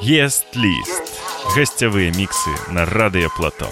Ест-лист. Гостевые миксы на Радио Плато.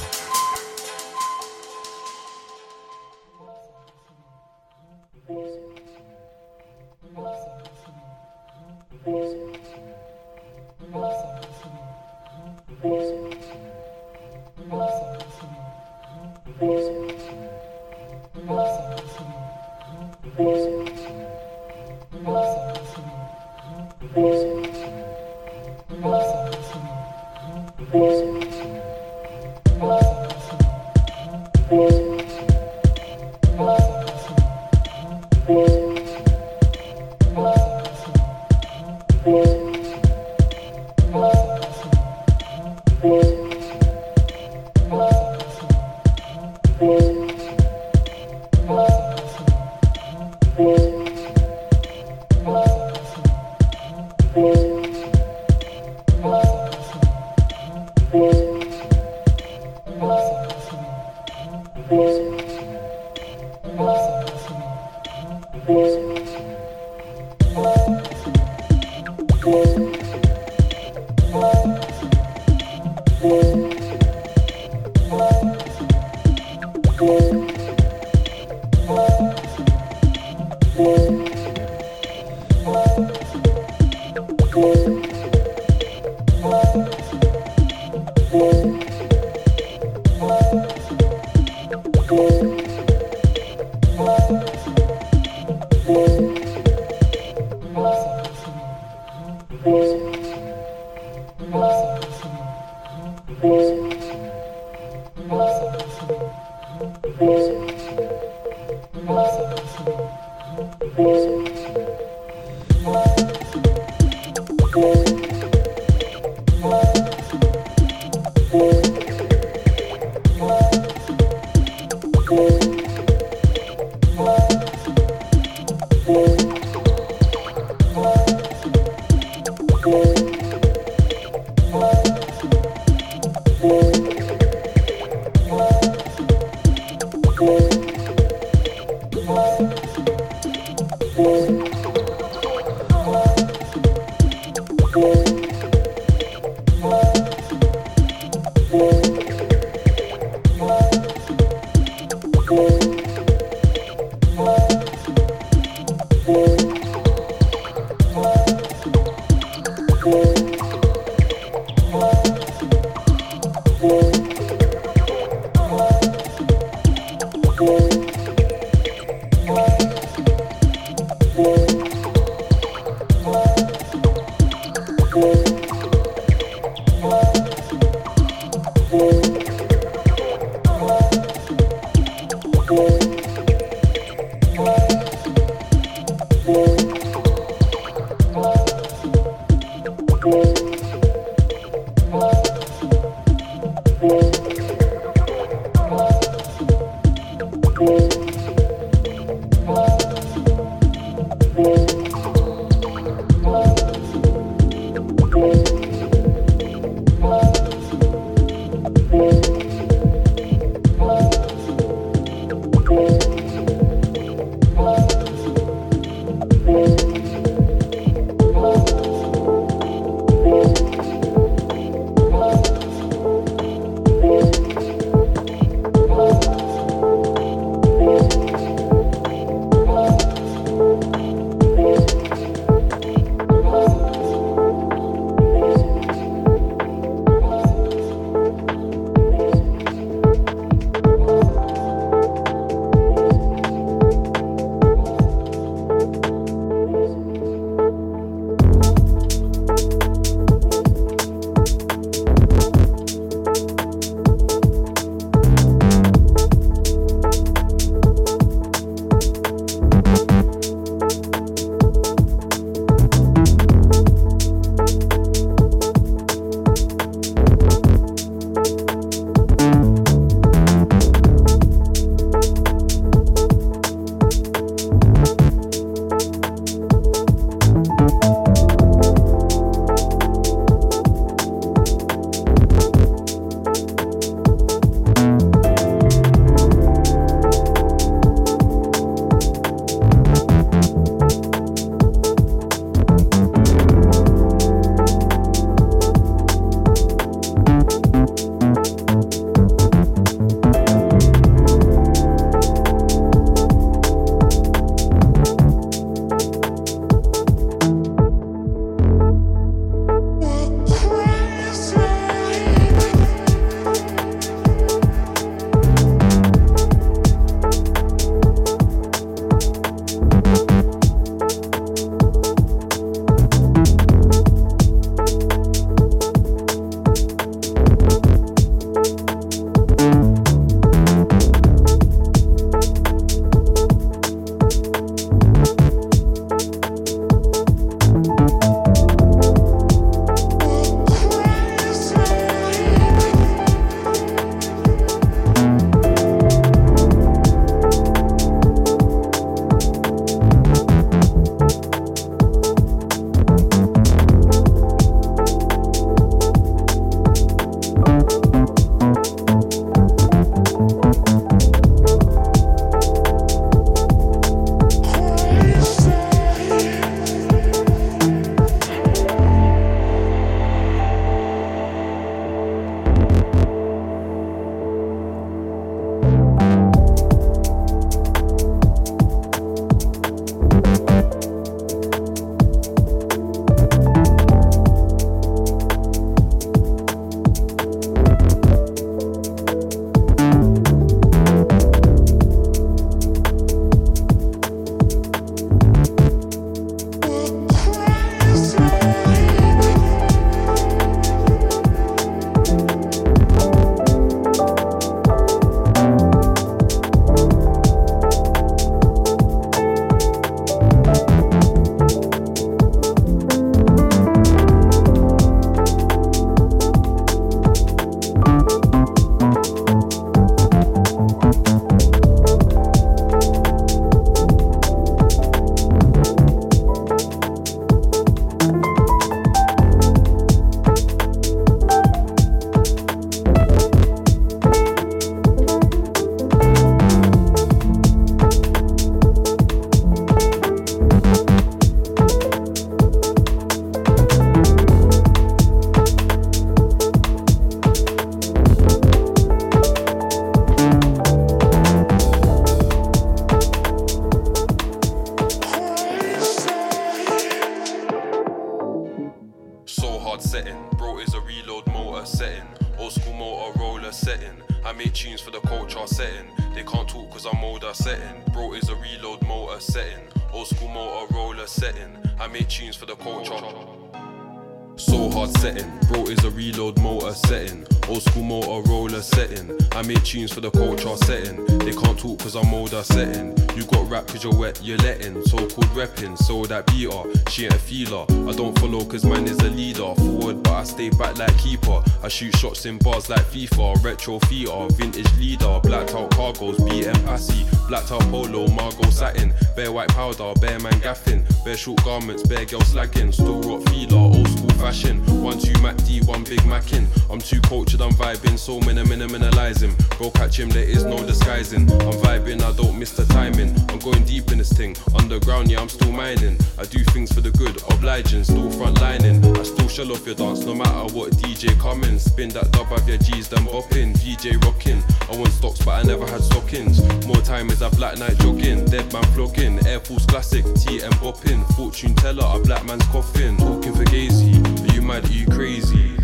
Shoot shots in bars like FIFA. Retro theater, vintage leader. Blacked out cargoes, BM Assy. Blacked out polo, Margot satin. Bare white powder, bare man gaffing. Bare short garments, bare girl slagging. Still rock feeler, old school fashion. One two Mac D, one big Mackin. I'm too cultured, I'm vibing. So many minimalizing. Bro, catch him, there is no disguising. I'm vibing, I don't miss the timing. I'm going deep in this thing. Underground, yeah, I'm still mining. I do things for the good, obliging, still front lining. I still shell off your dance no matter what DJ coming. Spin that dub of your G's, then bopping. VJ rocking. I want stocks, but I never had stockings. More time is a black night jogging. Dead man flogging. Air Force Classic, TM bopping. Fortune teller, a black man's coffin. Talking for Gazy. Are you mad? Are you crazy?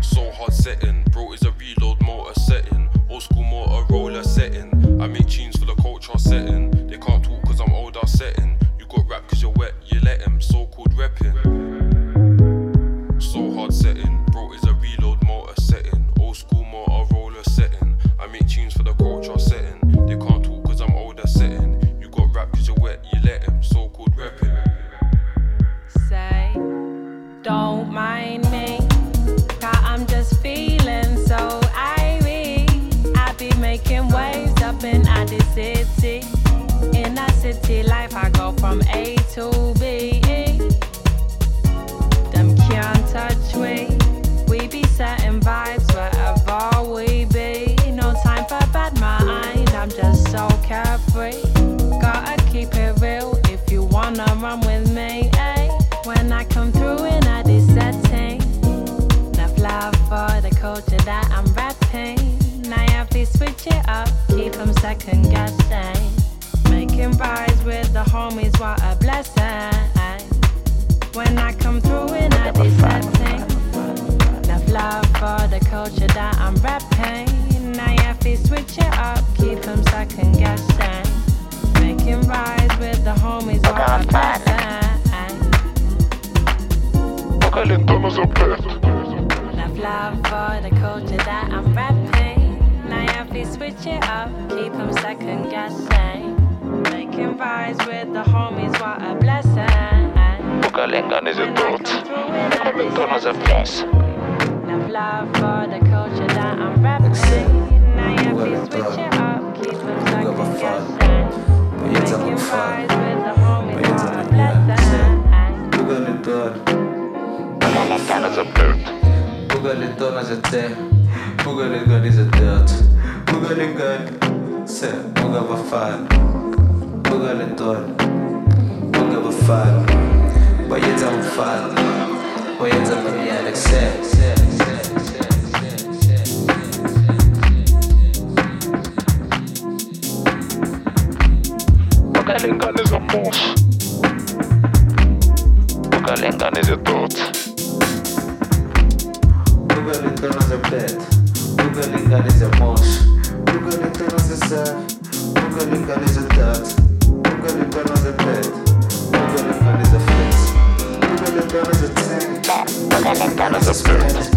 So hard setting. Bro is a reload motor setting. Old school motor roller setting. I make tunes for the culture setting. They can't talk cause I'm older setting. You got rap cause you're wet, you let him. So called repping. So hard setting. Bro is a reload I'm rapping. Have to switch it up, keep 'em second guessing. Making vibes with the homies, what a blessing. Calentando seu peito. Enough love for the culture that I'm rapping. Now I have to switch it up, keep 'em second guessing. Making vibes with the homies, what a blessing. Ukalengane When I zedot. come through in a Calentando this ze setting. flex. Love for the culture that I'm rapping. I have to switch it up, keep 'em second guessing. Making vibes with the homies, what a blessing. Calentando ze peito. Bugalintona ze te,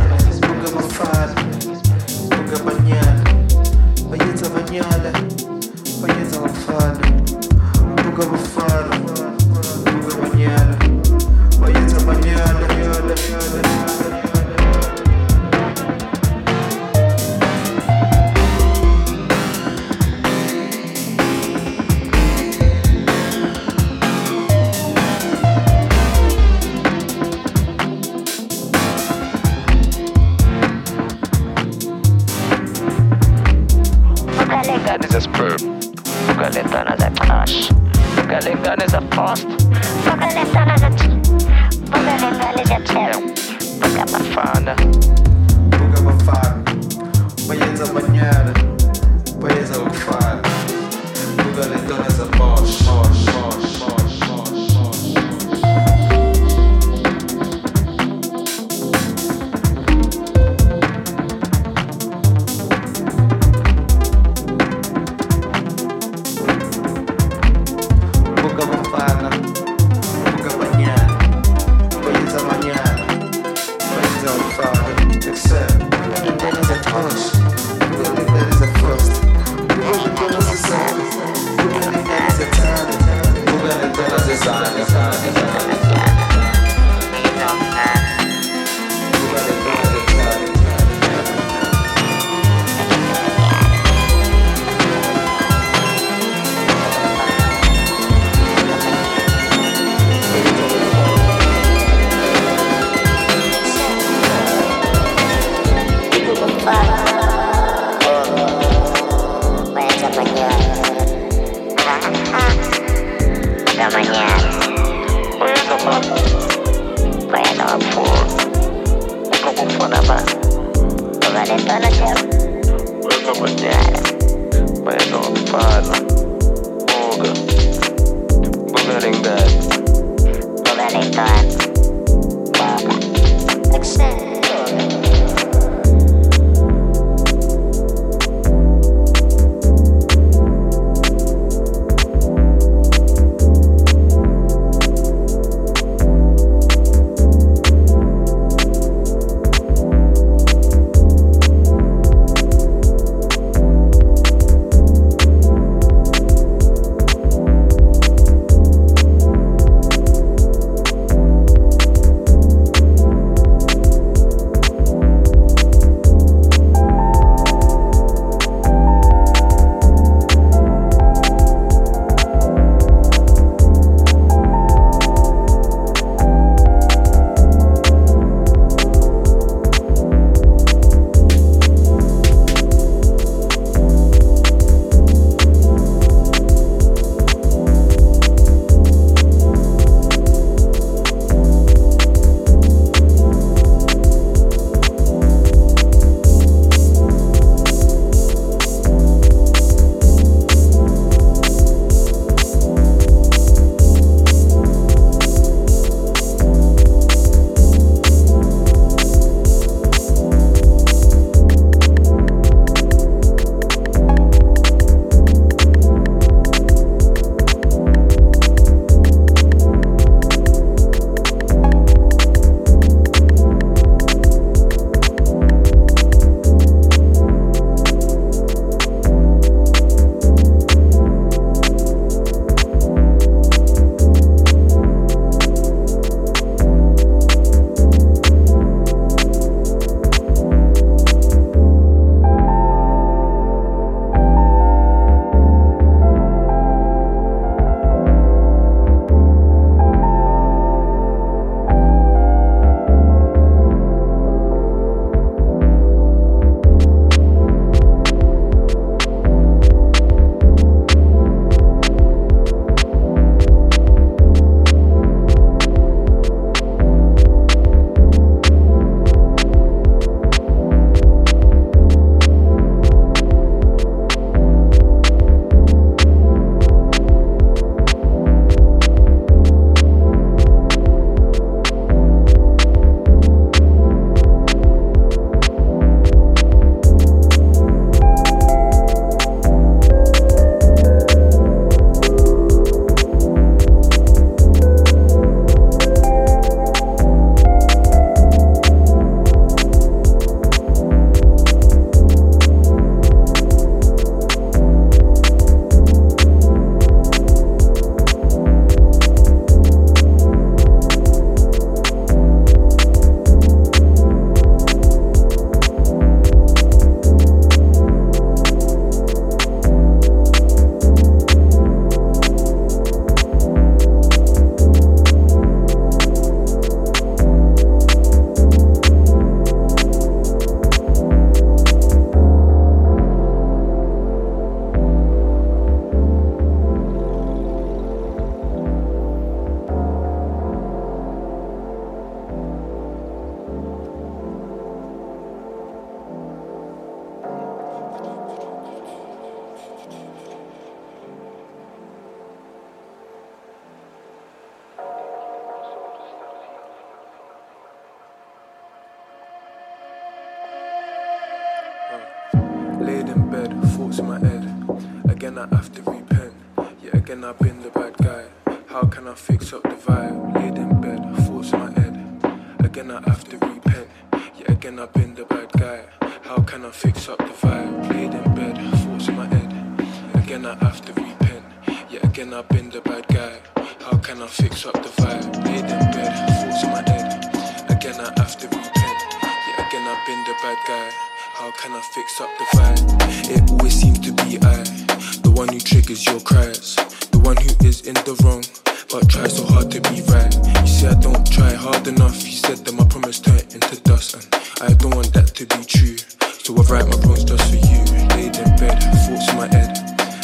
So I write my wrongs just for you. Laid in bed, thoughts in my head.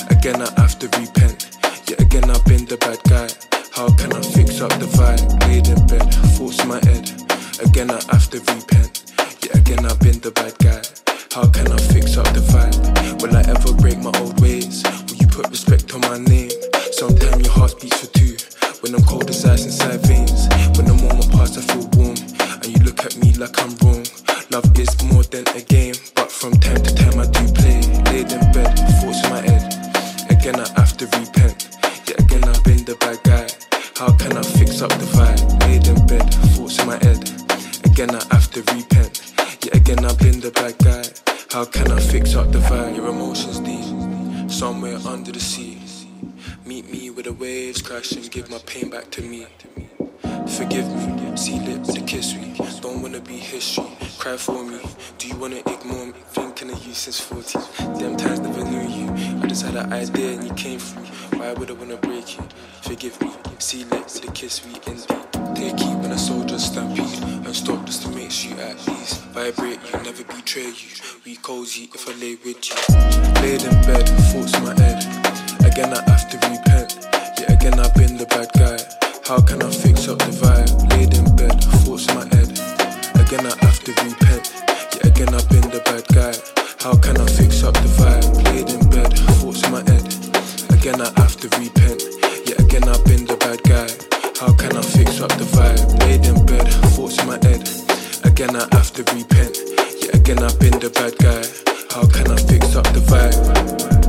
Again, I have to repent. Yet again, I've been the bad guy. How can I fix up the vibe? Laid in bed, thoughts in my head. Again, I have to repent. Yet again, I've been the bad guy. How can I fix up the vibe? Will I ever break my old ways? Will you put respect on my name? Sometimes your heart beats for two. When I'm cold as ice inside veins. When I'm warm apart, I feel warm. And you look at me like I'm wrong. Love is more than a game. But from time to time, I do play. Laid in bed, thoughts in my head. Again, I have to repent. Yet again, I've been the bad guy. How can I fix up the vibe? Laid in bed, thoughts in my head. Again, I have to repent. Yet again, I've been the bad guy. How can I fix up the vibe? Your emotions deep, somewhere under the sea. Meet me where the waves crash and give my pain back to me. Forgive me, seal it with a kiss. We don't wanna be history. Cry for me. Do you wanna ignore me? Thinking of you since 14. Them times never knew you. I just had an idea and you came through. Why would I wanna break you? Forgive me, it with a kiss. We in. Take heat when a soldier stampede and stop just to make sure you at ease. Vibrate you, never betray you. We cozy if I lay with you. Laid in bed, thoughts in my head. Again, I have to repent. Yet again, I've been the bad guy. How can I fix up the vibe? Laid in bed, thoughts in my head. Again, I have to repent. Yet again, I've been the bad guy. How can I fix up the vibe? Laid in bed, thoughts in my head. Again, I have to repent. Yet again, I've been the bad guy. How can I fix up the vibe? Laid in bed, thoughts in my head. Again, I have to repent. Yet again, I've been the bad guy. How can I fix up the vibe?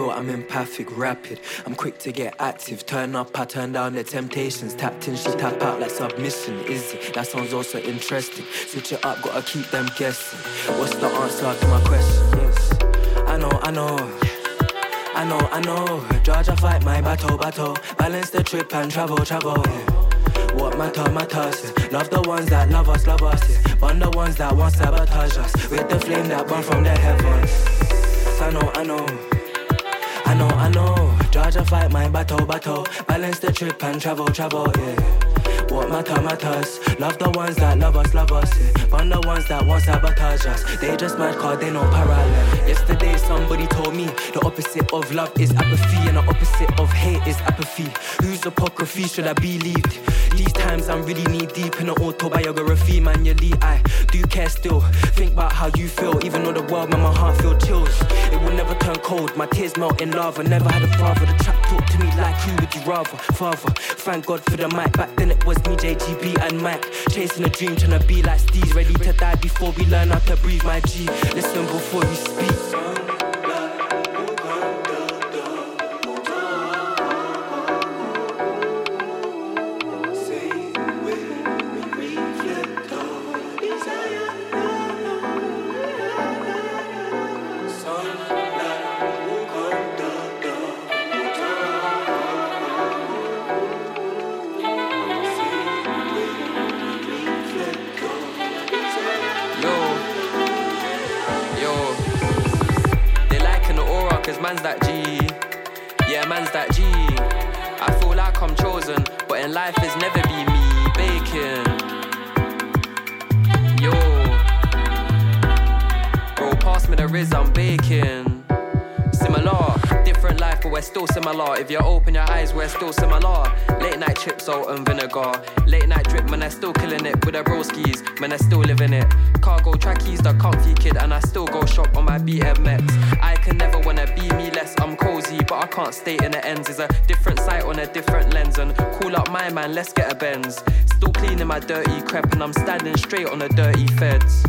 Feel, I'm empathic, rapid. I'm quick to get active. Turn up, I turn down the temptations. Tapped in, she tap out like submission. Is it? That sounds also interesting. Switch it up, gotta keep them guessing. What's the answer to my question? Yes, I know, I know. I know, I know. Georgia fight my battle, battle. Balance the trip and travel, travel. What matter, matters. Yeah. Love the ones that love us, love us. Yeah. Burn the ones that want sabotage us. With the flame that burn from the heavens. I know, I know. I. Georgia fight my battle, battle. Balance the trip and travel, travel, yeah. What matter matters. Love the ones that love us, love us. Yeah. The ones that want sabotage us. They just mad cause they no parallel. Yesterday somebody told me the opposite of love is apathy and the opposite of hate is apathy. Whose apocryphy should I believe? Times I'm really knee deep in an autobiography, manually. I do care still. Think about how you feel, even though the world made my heart feel chills. It will never turn cold, my tears melt in lava. Never had a father. The trap talk to me like, who would you rather? Father, thank God for the mic. Back then it was me, JGB, and Mac. Chasing a dream, trying to be like Steve. Ready to die before we learn how to breathe, my G. Listen before you speak. Riz, I'm baking. Similar, different life, but we're still similar. If you open your eyes, we're still similar. Late night chips, salt and vinegar. Late night drip, man, they're still killing it with the broskies. Man, they're still living it. Cargo trackies, the comfy kid, and I still go shop on my BMX. I can never wanna be me less. I'm cozy, but I can't stay in the ends. It's a different sight on a different lens. And call up my man, let's get a Benz. Still cleaning my dirty crep, and I'm standing straight on the dirty feds.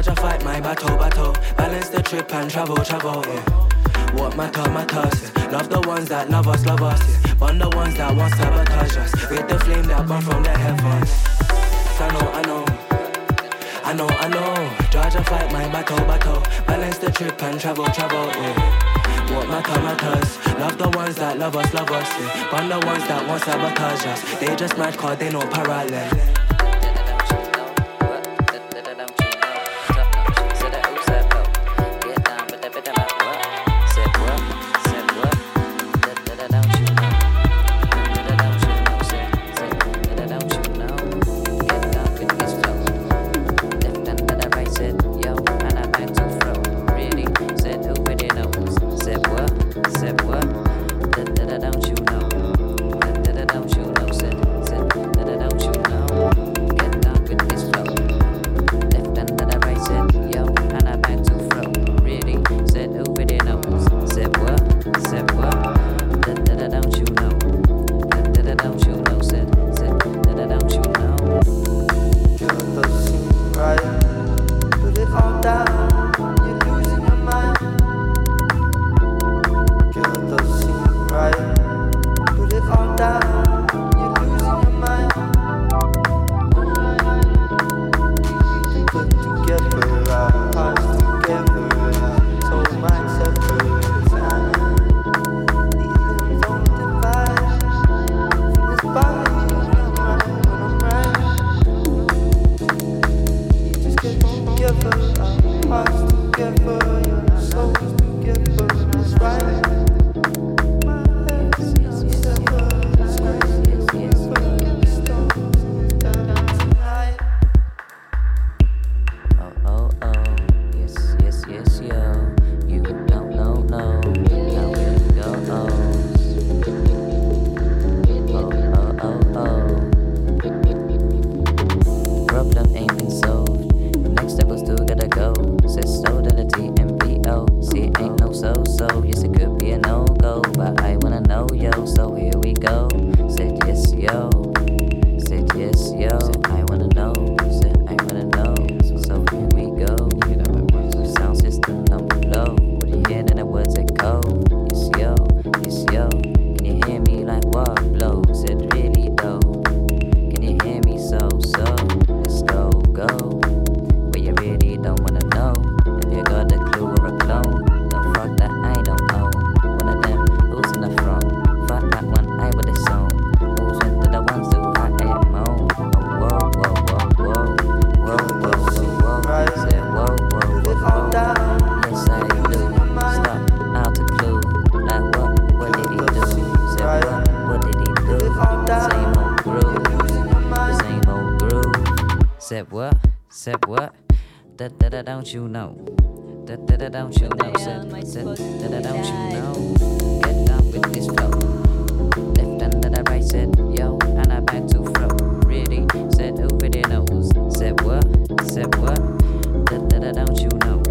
Georgia fight my battle, battle. Balance the trip and travel, travel. Yeah. What matter, matters. Yeah. Love the ones that love us, love us. Yeah. Burn the ones that want sabotage us. With the flame that burn from the heavens. I know, I know. I know, I know. Georgia fight my battle, battle. Balance the trip and travel, travel. Yeah. What matter, matters. Love the ones that love us, love us. Yeah. Burn the ones that want sabotage us. They just mad cause they no parallel. Said what? Said what? Da da da don't you know? Da da da don't you know? Said said da da don't you know? Get down with this flow. Left under the right said yo, and I back to flow. Really said over their nose. Said what? Said what? Da da da don't you know?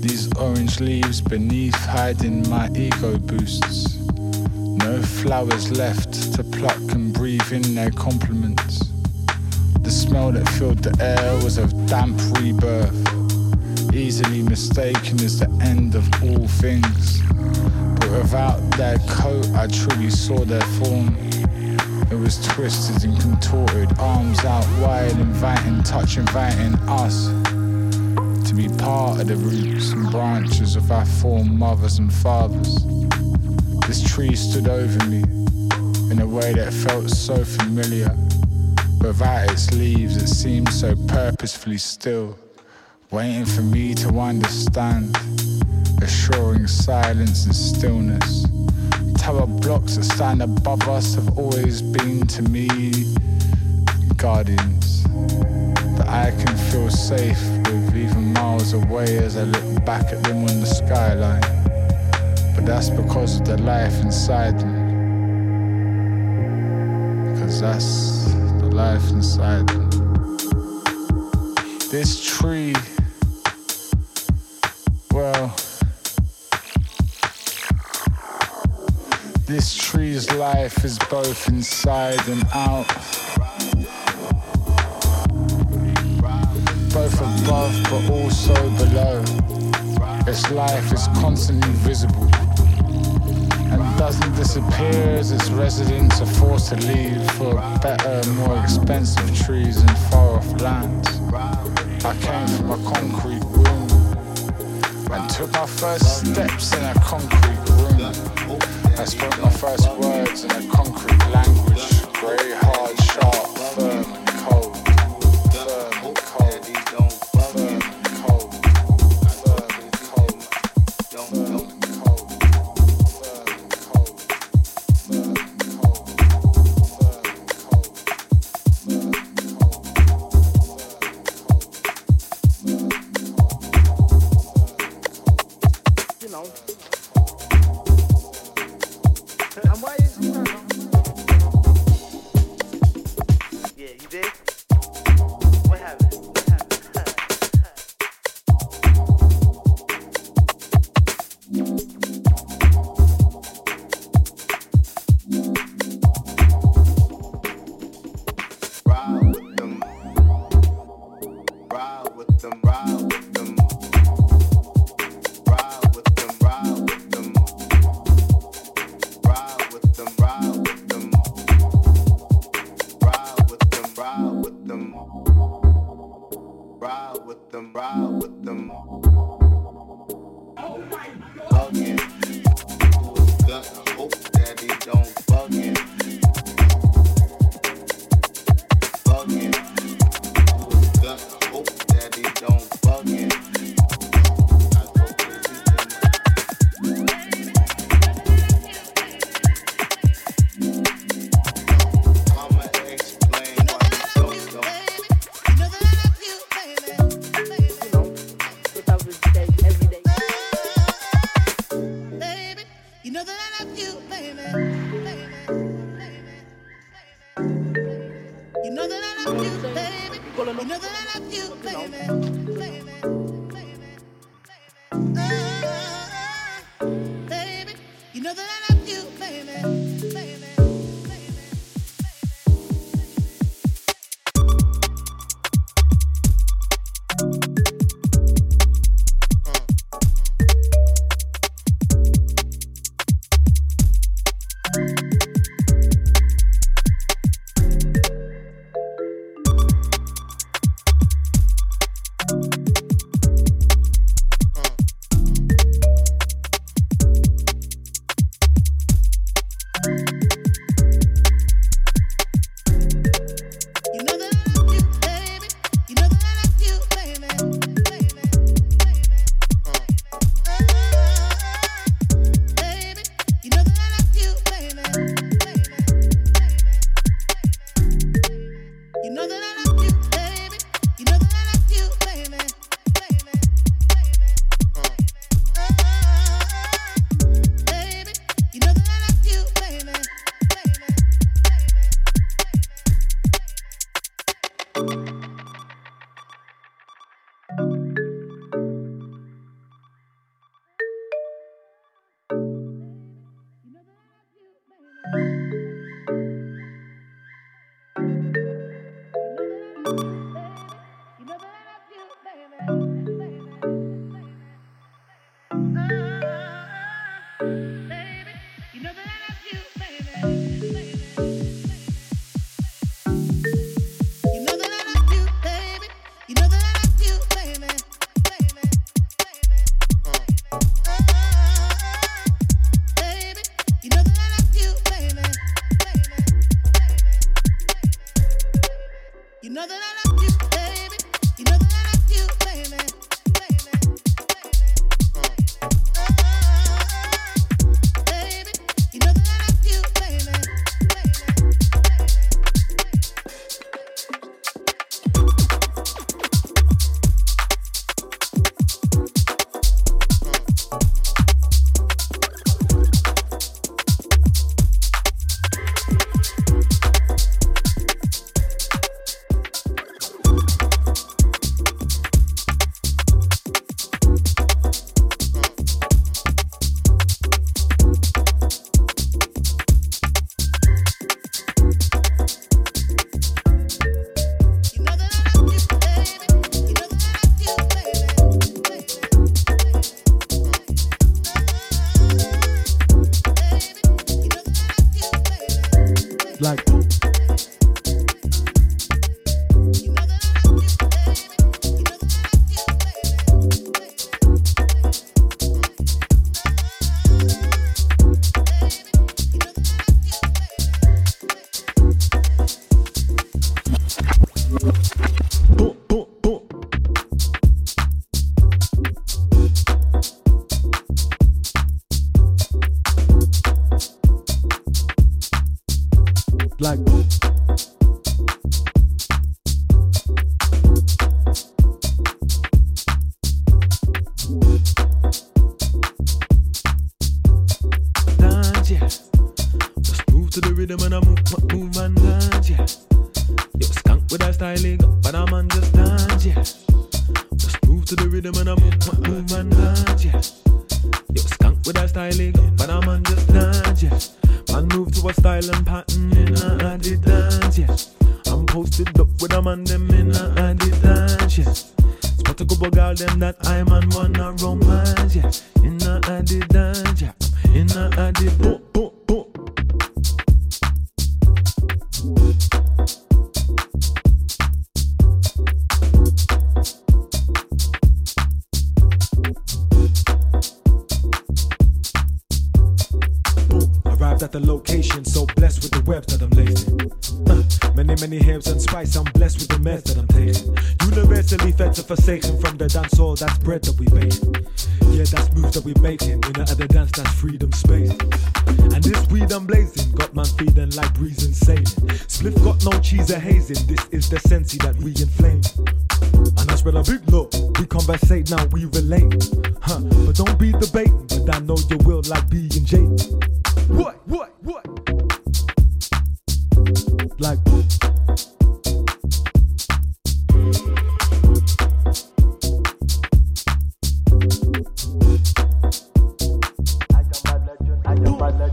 These orange leaves beneath hiding my ego boosts. No flowers left to pluck and breathe in their compliments. The smell that filled the air was of damp rebirth, easily mistaken as the end of all things. But without their coat, I truly saw their form. It was twisted and contorted, arms out wide, inviting, touch, inviting us part of the roots and branches of our foremothers and fathers. This tree stood over me in a way that felt so familiar. But Without its leaves, it seemed so purposefully still, waiting for me to understand, assuring silence and stillness tower blocks that stand above us have always been to me guardians that I can feel safe even miles away as I look back at them on the skyline. But that's because of the life inside them. Because that's the life inside them. This tree, well, This tree's life is both inside and out. Above but also below. Its life is constantly visible and doesn't disappear as its residents are forced to leave for better, more expensive trees in far off lands. I came from a concrete room and took my first steps in a concrete room. I spoke my first words in a concrete language,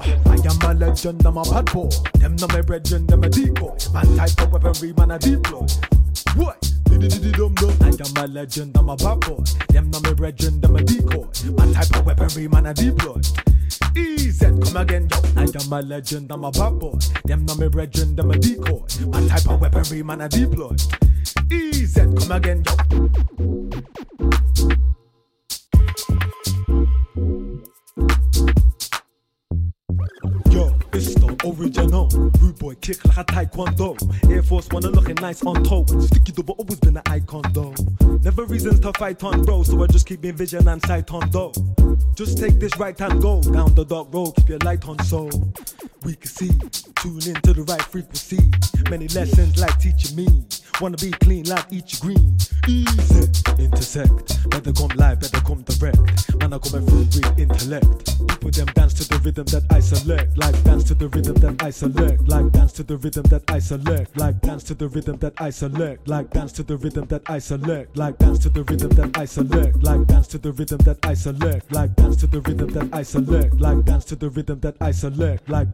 am a legend, I'm a bad boy. Them no me brethren, them a decoy. Man type of weaponry, man a deploy. What? Dum dum. I am a legend, I'm a bad boy. Them no me brethren, them a decoy. Man type of weaponry, man a deploy. Easy, come again, yo. I am a legend, I'm a bad boy. Them no me brethren, them a decoy. Man type of weaponry, man a deploy. Easy, come again, yo. Yo, it's the original. Rude boy kick like a taekwondo. Air Force are looking nice on toe. Sticky double always been an icon though. Never reasons to fight on, bro. So I just keep me vision and sight on though. Just take this right hand go down the dark road. Keep your light on so we can see. Tune into the right frequency. Many lessons like teaching me. Wanna be clean like each green. Easy, intersect. Better come live, better come direct. Man, I coming through with intellect. People them dance to the rhythm that I select. Like dance to the rhythm that I select. Like dance to the rhythm that I select. Like dance to the rhythm that I select. Like dance to the rhythm that I select. Like dance to the rhythm that I select. Like dance to the rhythm that I select. Like dance to the rhythm that I select. Like dance to the rhythm that I select. Like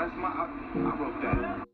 that's my, I, I wrote that.